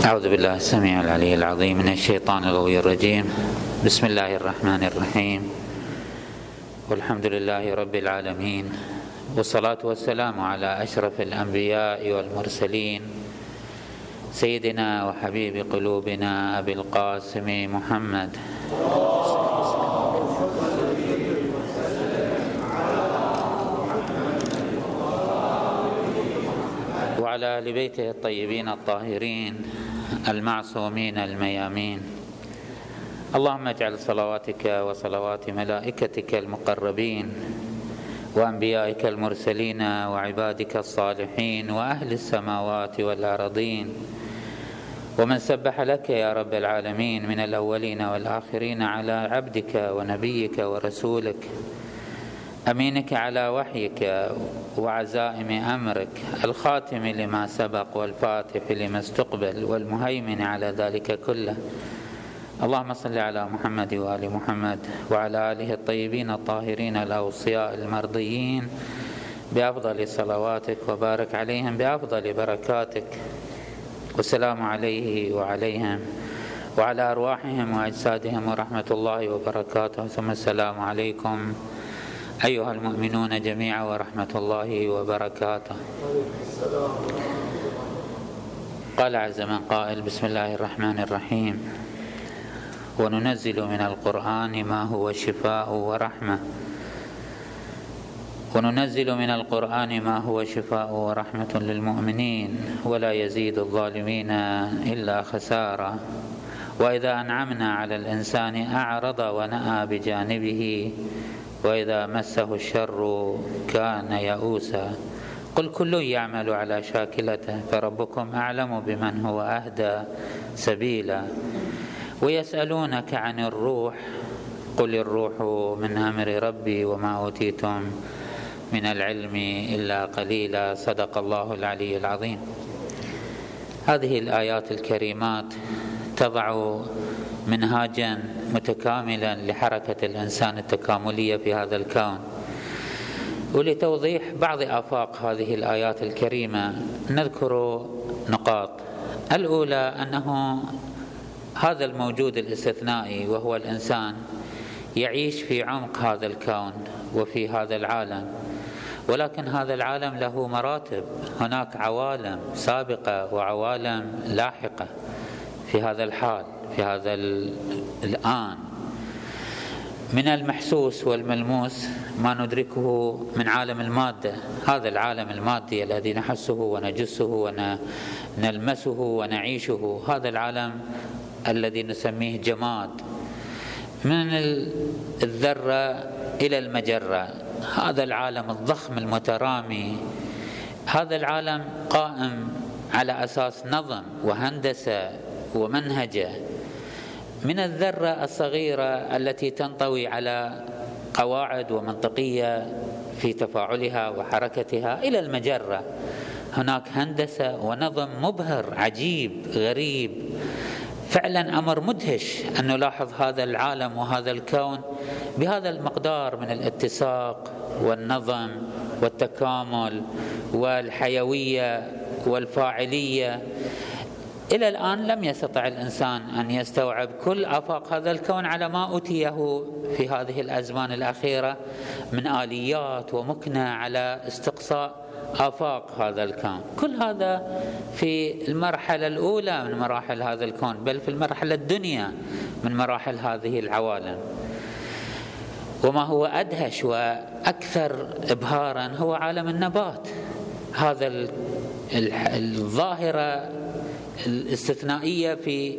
أعوذ بالله السميع العلي العظيم من الشيطان الغوي الرجيم. بسم الله الرحمن الرحيم. والحمد لله رب العالمين. والصلاة والسلام على أشرف الأنبياء والمرسلين. سيدنا وحبيب قلوبنا أبي القاسم محمد. وعلى آل بيته الطيبين الطاهرين. المعصومين الميامين. اللهم اجعل صلواتك وصلوات ملائكتك المقربين وأنبيائك المرسلين وعبادك الصالحين وأهل السماوات والأرضين. ومن سبح لك يا رب العالمين من الأولين والآخرين على عبدك ونبيك ورسولك. أمينك على وحيك وعزائم أمرك الخاتم لما سبق والفاتح لما استقبل والمهيمن على ذلك كله. اللهم صل على محمد وآل محمد وعلى آله الطيبين الطاهرين الأوصياء المرضيين. بأفضل صلواتك وبارك عليهم بأفضل بركاتك. والسلام عليه وعليهم وعلى أرواحهم وأجسادهم ورحمة الله وبركاته. ثم السلام عليكم أيها المؤمنون جميعا ورحمة الله وبركاته. قال عز من قائل بسم الله الرحمن الرحيم. وننزل من القرآن ما هو شفاء ورحمة. وننزل من القرآن ما هو شفاء ورحمة للمؤمنين. ولا يزيد الظالمين إلا خسارة. وإذا أنعمنا على الإنسان أعرض ونأى بجانبه وإذا مسه الشر كان يئوسا. قل كل يعمل على شاكلته فربكم أعلم بمن هو أهدى سبيلا. ويسألونك عن الروح قل الروح من أمر ربي وما أوتيتم من العلم إلا قليلا. صدق الله العلي العظيم. هذه الآيات الكريمات تضع منهاجا متكاملا لحركة الإنسان التكاملية في هذا الكون. ولتوضيح بعض آفاق هذه الآيات الكريمة نذكر نقاط. الأولى أنه هذا الموجود الاستثنائي وهو الإنسان يعيش في عمق هذا الكون وفي هذا العالم. ولكن هذا العالم له مراتب. هناك عوالم سابقة وعوالم لاحقة في هذا الحال. في هذا الآن. من المحسوس والملموس ما ندركه من عالم المادة. هذا العالم المادي الذي نحسه ونجسه ونلمسه ونعيشه. هذا العالم الذي نسميه جماد. من الذرة إلى المجرة. هذا العالم الضخم المترامي. هذا العالم قائم على أساس نظم وهندسة ومنهجة. من الذرة الصغيرة التي تنطوي على قواعد ومنطقية في تفاعلها وحركتها إلى المجرة. هناك هندسة ونظم مبهر عجيب غريب. فعلا أمر مدهش أن نلاحظ هذا العالم وهذا الكون بهذا المقدار من الاتساق والنظم والتكامل والحيوية والفاعلية. إلى الآن لم يستطع الإنسان أن يستوعب كل آفاق هذا الكون على ما أوتيه في هذه الأزمان الأخيرة من آليات ومكنة على استقصاء آفاق هذا الكون. كل هذا في المرحلة الأولى من مراحل هذا الكون بل في المرحلة الدنيا من مراحل هذه العوالم. وما هو أدهش وأكثر إبهارا هو عالم النبات. هذا الظاهرة الاستثنائية في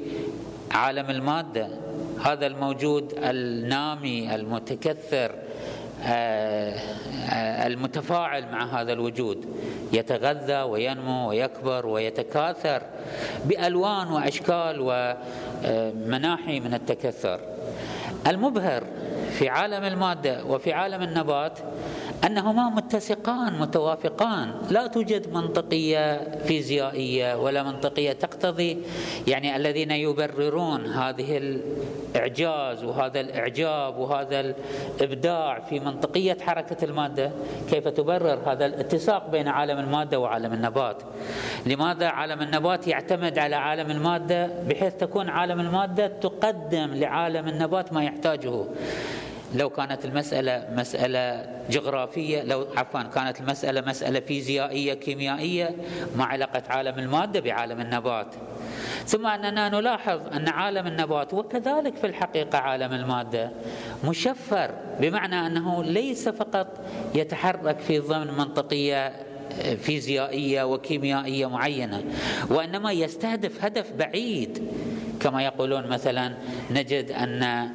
عالم المادة. هذا الموجود النامي المتكثر آه، آه، المتفاعل مع هذا الوجود. يتغذى وينمو ويكبر ويتكاثر بألوان وأشكال ومناحي من التكثر. المبهر في عالم المادة وفي عالم النبات أنهما متسقان متوافقان. لا توجد منطقية فيزيائية ولا منطقية تقتضي يعني الذين يبررون هذه الإعجاز وهذا الإعجاب وهذا الإبداع في منطقية حركة المادة كيف تبرر هذا الاتساق بين عالم المادة وعالم النبات؟ لماذا عالم النبات يعتمد على عالم المادة؟ بحيث تكون عالم المادة تقدم لعالم النبات ما يحتاجه. لو كانت المسألة مسألة جغرافية لو عفوا كانت المسألة مسألة فيزيائية كيميائية ما علاقة عالم المادة بعالم النبات. ثم أننا نلاحظ أن عالم النبات وكذلك في الحقيقة عالم المادة مشفر بمعنى أنه ليس فقط يتحرك في ضمن منطقية فيزيائية وكيميائية معينة وإنما يستهدف هدف بعيد. كما يقولون مثلا نجد أن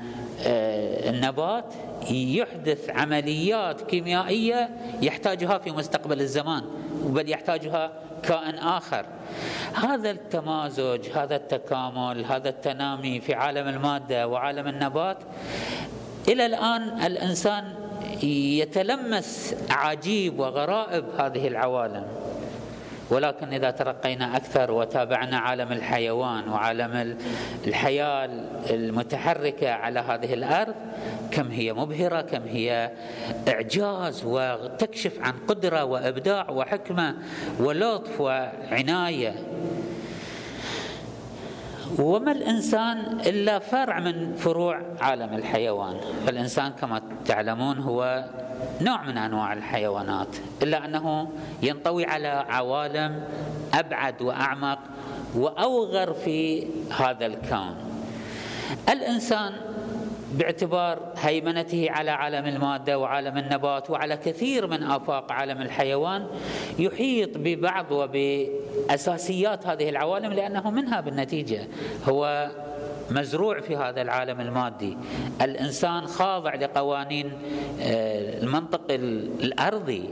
النبات يحدث عمليات كيميائية يحتاجها في مستقبل الزمان بل يحتاجها كائن آخر. هذا التمازج هذا التكامل هذا التنامي في عالم المادة وعالم النبات إلى الآن الإنسان يتلمس عجيب وغرائب هذه العوالم. ولكن إذا ترقينا أكثر وتابعنا عالم الحيوان وعالم الحياة المتحركة على هذه الأرض كم هي مبهرة كم هي إعجاز وتكشف عن قدرة وإبداع وحكمة ولطف وعناية. وما الإنسان إلا فرع من فروع عالم الحيوان. فالإنسان كما تعلمون هو نوع من أنواع الحيوانات إلا أنه ينطوي على عوالم أبعد وأعمق وأوغر في هذا الكون. الإنسان باعتبار هيمنته على عالم المادة وعالم النبات وعلى كثير من آفاق عالم الحيوان يحيط ببعض وباساسيات هذه العوالم لأنه منها بالنتيجة هو مزروع في هذا العالم المادي. الإنسان خاضع لقوانين آه، المنطق الأرضي.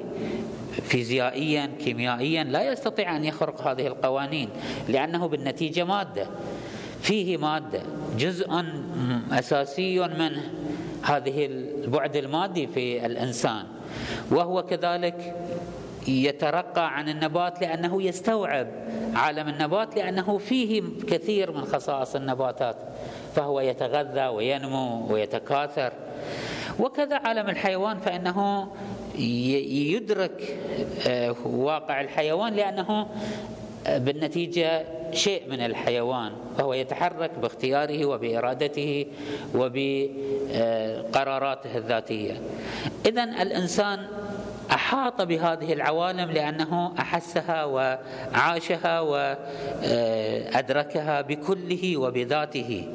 فيزيائيا كيميائيا لا يستطيع أن يخرق هذه القوانين لأنه بالنتيجة مادة. فيه مادة. جزء أساسي من هذه البعد المادي في الإنسان. وهو كذلك يترقى عن النبات لأنه يستوعب عالم النبات لأنه فيه كثير من خصائص النباتات. فهو يتغذى وينمو ويتكاثر. وكذا عالم الحيوان فإنه يدرك آه، واقع الحيوان لأنه آه، بالنتيجة شيء من الحيوان. فهو يتحرك باختياره وبإرادته وبقراراته الذاتية. اذا الإنسان احاط بهذه العوالم لأنه أحسها وعاشها وأدركها بكله وبذاته.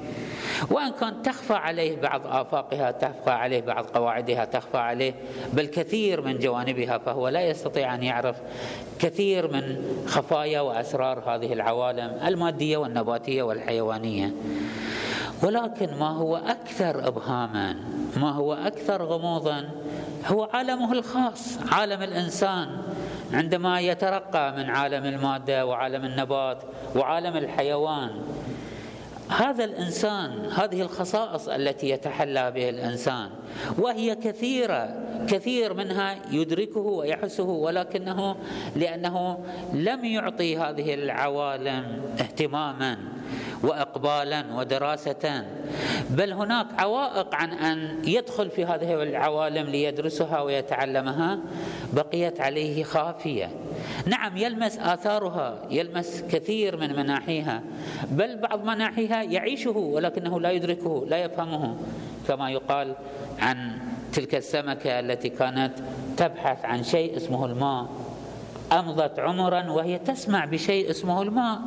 وإن كان تخفى عليه بعض آفاقها تخفى عليه بعض قواعدها تخفى عليه بل كثير من جوانبها فهو لا يستطيع أن يعرف كثير من خفايا وأسرار هذه العوالم المادية والنباتية والحيوانية. ولكن ما هو أكثر ابهاما ما هو أكثر غموضا هو عالمه الخاص عالم الإنسان. عندما يترقى من عالم المادة وعالم النبات وعالم الحيوان هذا الإنسان هذه الخصائص التي يتحلى به الإنسان وهي كثيرة كثير منها يدركه ويحسه ولكنه لأنه لم يعطي هذه العوالم اهتماما. واقبالا ودراسه. بل هناك عوائق عن أن يدخل في هذه العوالم ليدرسها ويتعلمها بقيت عليه خافية. نعم يلمس آثارها يلمس كثير من مناحيها بل بعض مناحيها يعيشه ولكنه لا يدركه لا يفهمه كما يقال عن تلك السمكة التي كانت تبحث عن شيء اسمه الماء. أمضت عمرا وهي تسمع بشيء اسمه الماء.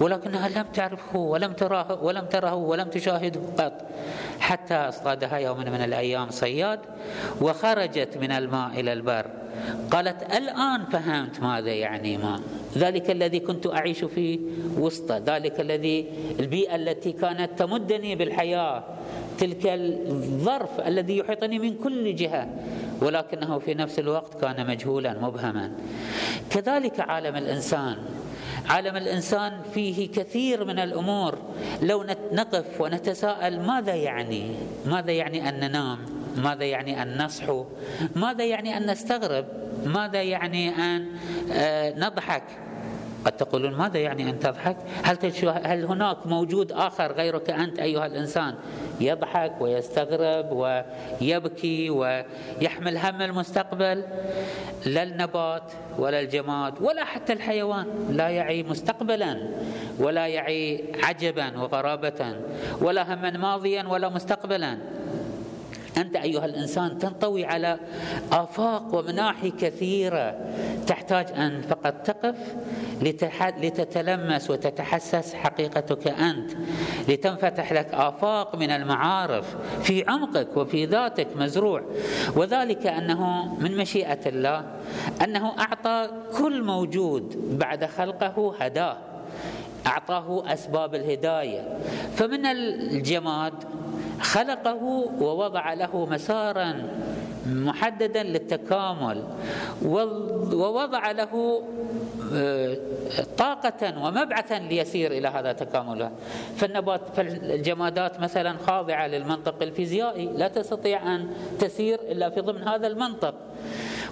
ولكنها لم تعرفه ولم تراه ولم تره ولم تشاهده قط. حتى أصطادها يوم من الأيام صياد وخرجت من الماء إلى البر. قالت الآن فهمت ماذا يعني ماء. ذلك الذي كنت أعيش في وسطه. ذلك الذي البيئة التي كانت تمدني بالحياة. تلك الظرف الذي يحيطني من كل جهة. ولكنه في نفس الوقت كان مجهولا مبهما. كذلك عالم الإنسان. عالم الإنسان فيه كثير من الأمور لو نقف ونتساءل ماذا يعني؟ ماذا يعني أن ننام؟ ماذا يعني أن نصحو ماذا يعني أن نستغرب ماذا يعني أن آه، نضحك قد تقولون ماذا يعني أن تضحك؟ هل, هل هناك موجود آخر غيرك أنت أيها الإنسان يضحك ويستغرب ويبكي ويحمل هم المستقبل؟ لا النبات ولا الجماد ولا حتى الحيوان لا يعي مستقبلا ولا يعي عجبا وغرابة ولا هما ماضيا ولا مستقبلا. أنت أيها الإنسان تنطوي على آفاق ومناحي كثيرة تحتاج أن فقط تقف لتتلمس وتتحسس حقيقتك أنت لتنفتح لك آفاق من المعارف في عمقك وفي ذاتك مزروع. وذلك أنه من مشيئة الله أنه أعطى كل موجود بعد خلقه هداه أعطاه أسباب الهداية. فمن الجماد خلقه ووضع له مسارا محددا للتكامل ووضع له آه، طاقة ومبعثا ليسير إلى هذا التكامل فالنبات فالجمادات مثلا خاضعة للمنطق الفيزيائي لا تستطيع أن تسير إلا في ضمن هذا المنطق.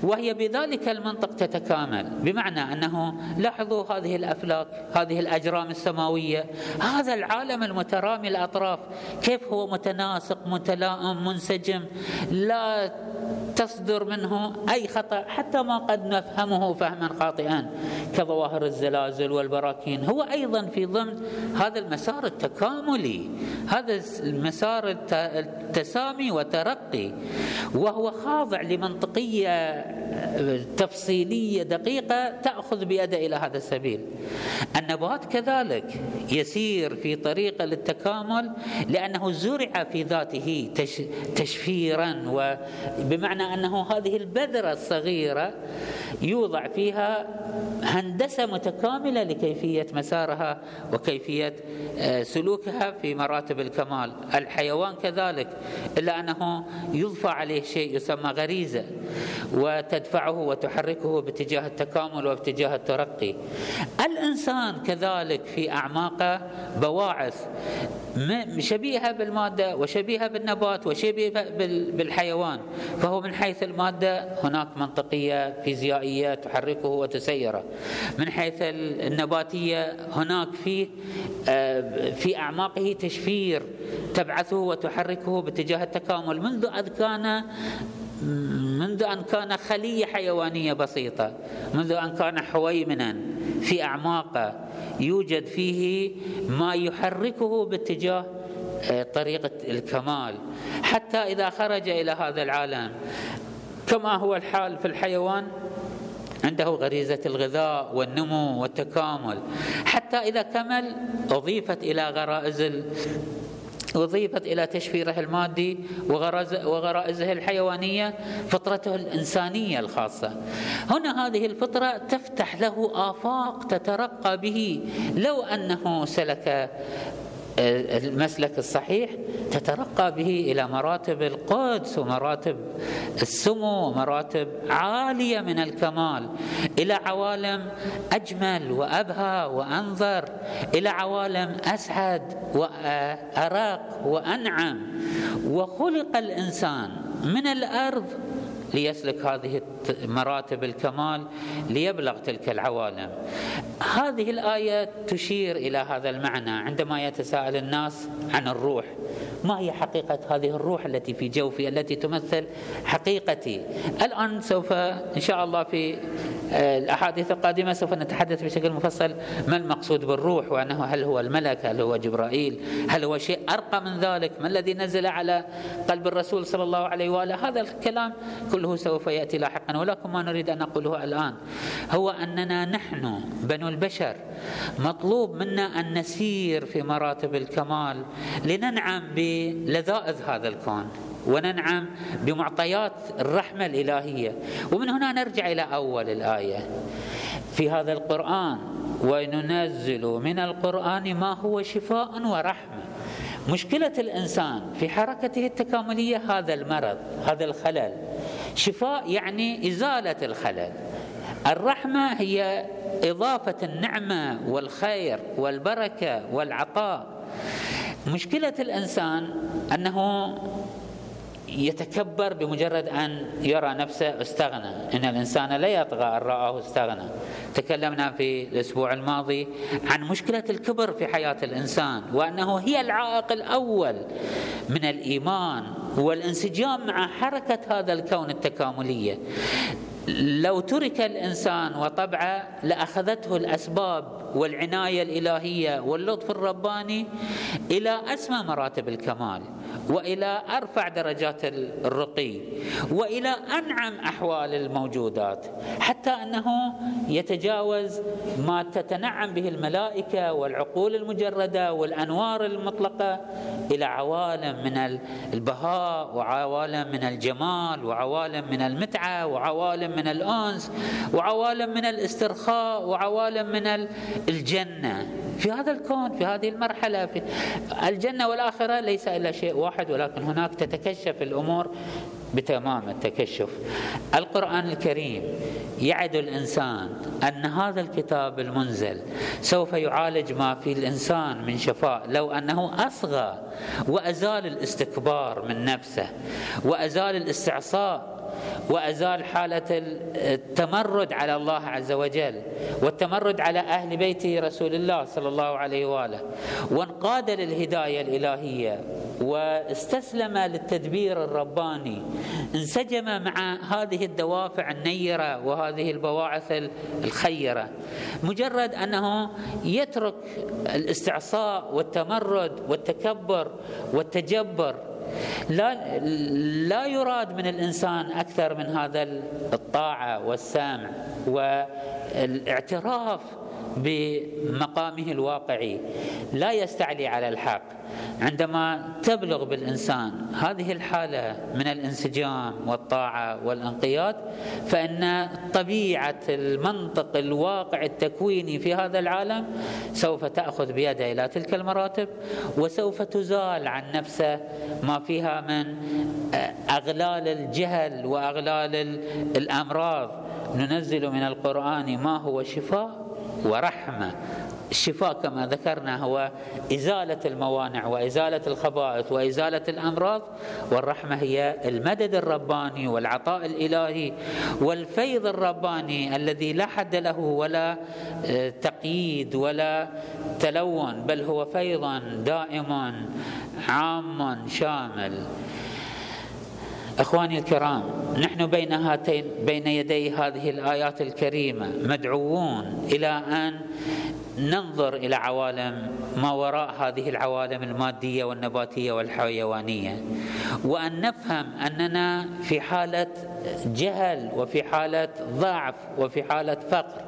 وهي بذلك المنطق تتكامل. بمعنى أنه لاحظوا هذه الأفلاك هذه الأجرام السماوية هذا العالم المترامي الأطراف كيف هو متناسق متلائم منسجم لا تصدر منه أي خطأ حتى ما قد نفهمه فهما خاطئا. كظواهر الزلازل والبراكين. هو أيضا في ضمن هذا المسار التكاملي هذا المسار التسامي وترقي وهو خاضع لمنطقية تفصيلية دقيقة تأخذ بيده إلى هذا السبيل. النبات كذلك يسير في طريقة للتكامل لأنه زرع في ذاته تشفيرا وبمعنى أنه هذه البذرة الصغيرة يوضع فيها هندسة متكاملة لكيفية مسارها وكيفية آه، سلوكها في مراتب الكمال. الحيوان كذلك إلا أنه يضفى عليه شيء يسمى غريزة وتدفعه وتحركه باتجاه التكامل واتجاه الترقي. الإنسان كذلك في أعماقه بواعث شبيهة بالمادة وشبيهة بالنبات وشبيهة بالحيوان. فهو من حيث المادة هناك منطقية فيزيائيه تحركه وتسيره. من حيث النباتية هناك فيه آه، في أعماقه تشفير تبعثه وتحركه باتجاه التكامل. منذ اذ كان منذ أن كان خلية حيوانية بسيطة منذ أن كان حويمنا في أعماقه يوجد فيه ما يحركه باتجاه آه، طريقة الكمال. حتى إذا خرج إلى هذا العالم كما هو الحال في الحيوان عنده غريزة الغذاء والنمو والتكامل. حتى إذا كمل أضيفت إلى غرائز أضيفت إلى تشفيره المادي وغرائزه الحيوانية فطرته الإنسانية الخاصة. هنا هذه الفطرة تفتح له آفاق تترقى به لو أنه سلك المسلك الصحيح تترقى به إلى مراتب القدس ومراتب السمو ومراتب عالية من الكمال إلى عوالم أجمل وأبهى وأنظر إلى عوالم أسعد وارق وأنعم. وخلق الإنسان من الأرض ليسلك هذه مراتب الكمال ليبلغ تلك العوالم. هذه الآية تشير إلى هذا المعنى عندما يتساءل الناس عن الروح. ما هي حقيقة هذه الروح التي في جوفي التي تمثل حقيقتي؟ الآن سوف إن شاء الله في الأحاديث القادمة سوف نتحدث بشكل مفصل. ما المقصود بالروح وأنه هل هو الملك هل هو جبرائيل هل هو شيء أرقى من ذلك؟ ما الذي نزل على قلب الرسول صلى الله عليه وآله؟ هذا الكلام كله سوف يأتي لاحقا ولكن ما نريد أن نقوله الآن. هو أننا نحن بنو البشر مطلوب منا أن نسير في مراتب الكمال لننعم بلذائذ هذا الكون. وننعم بمعطيات الرحمة الإلهية. ومن هنا نرجع إلى أول الآية. في هذا القرآن وننزل من القرآن ما هو شفاء ورحمة. مشكلة الإنسان في حركته التكاملية هذا المرض هذا الخلل. شفاء يعني إزالة الخلل. الرحمة هي إضافة النعمة والخير والبركة والعطاء. مشكلة الإنسان أنه يتكبر بمجرد أن يرى نفسه استغنى. إن الإنسان لا يطغى أن رآه استغنى. تكلمنا في الأسبوع الماضي عن مشكلة الكبر في حياة الإنسان وأنه هي العائق الأول من الإيمان والانسجام مع حركة هذا الكون التكاملية. لو ترك الإنسان وطبعه لأخذته الأسباب والعناية الإلهية واللطف الرباني إلى أسمى مراتب الكمال. وإلى أرفع درجات الرقي وإلى أنعم أحوال الموجودات حتى أنه يتجاوز ما تتنعم به الملائكة والعقول المجردة والأنوار المطلقة إلى عوالم من البهاء وعوالم من الجمال وعوالم من المتعة وعوالم من الأنس وعوالم من الاسترخاء وعوالم من الجنة. في هذا الكون في هذه المرحلة في الجنة والآخرة ليس إلا شيء واحد. ولكن هناك تتكشف الأمور بتمام التكشف. القرآن الكريم يعد الإنسان أن هذا الكتاب المنزل سوف يعالج ما في الإنسان من شفاء لو أنه أصغى وأزال الاستكبار من نفسه وأزال الاستعصاء وأزال حالة التمرد على الله عز وجل والتمرد على أهل بيته رسول الله صلى الله عليه وآله وانقاد للهداية الإلهية واستسلم للتدبير الرباني انسجم مع هذه الدوافع النيرة وهذه البواعث الخيرة مجرد أنه يترك الاستعصاء والتمرد والتكبر والتجبر لا لا يراد من الإنسان أكثر من هذا الطاعة والسامع والإعتراف بمقامه الواقعي. لا يستعلي على الحق. عندما تبلغ بالإنسان هذه الحالة من الانسجام والطاعة والانقياد فإن طبيعة المنطق الواقع التكويني في هذا العالم سوف تأخذ بيده إلى تلك المراتب وسوف تزال عن نفسه ما فيها من أغلال الجهل وأغلال الأمراض. ننزل من القرآن ما هو شفاء ورحمة. الشفاء كما ذكرنا هو إزالة الموانع وإزالة الخبائث وإزالة الأمراض والرحمة هي المدد الرباني والعطاء الإلهي والفيض الرباني الذي لا حد له ولا آه، تقييد ولا تلون بل هو فيض دائم عام شامل. إخواني الكرام نحن بين هاتين بين يدي هذه الآيات الكريمة مدعوون إلى أن ننظر إلى عوالم ما وراء هذه العوالم المادية والنباتية والحيوانية وأن نفهم أننا في حالة جهل وفي حالة ضعف وفي حالة فقر.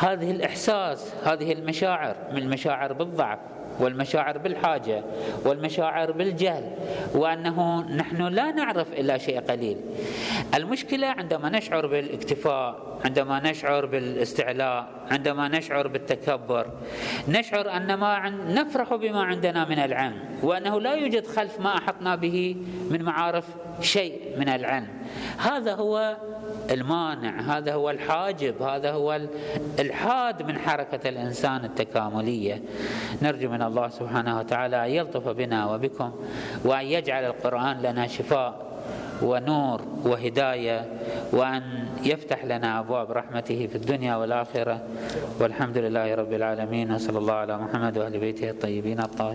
هذه الإحساس هذه المشاعر من المشاعر بالضعف. والمشاعر بالحاجة والمشاعر بالجهل وأنه نحن لا نعرف إلا شيء قليل. المشكلة عندما نشعر بالاكتفاء، عندما نشعر بالاستعلاء، عندما نشعر بالتكبر، نشعر أن ما نفرح بما عندنا من العلم، وأنه لا يوجد خلف ما أحطنا به من معارف شيء من العلم. هذا هو المانع هذا هو الحاجب هذا هو الحاد من حركة الإنسان التكاملية. نرجو من الله سبحانه وتعالى أن يلطف بنا وبكم وأن يجعل القرآن لنا شفاء ونور وهداية وأن يفتح لنا أبواب رحمته في الدنيا والآخرة. والحمد لله رب العالمين وصلى الله على محمد واهل بيته الطيبين الطاهرين.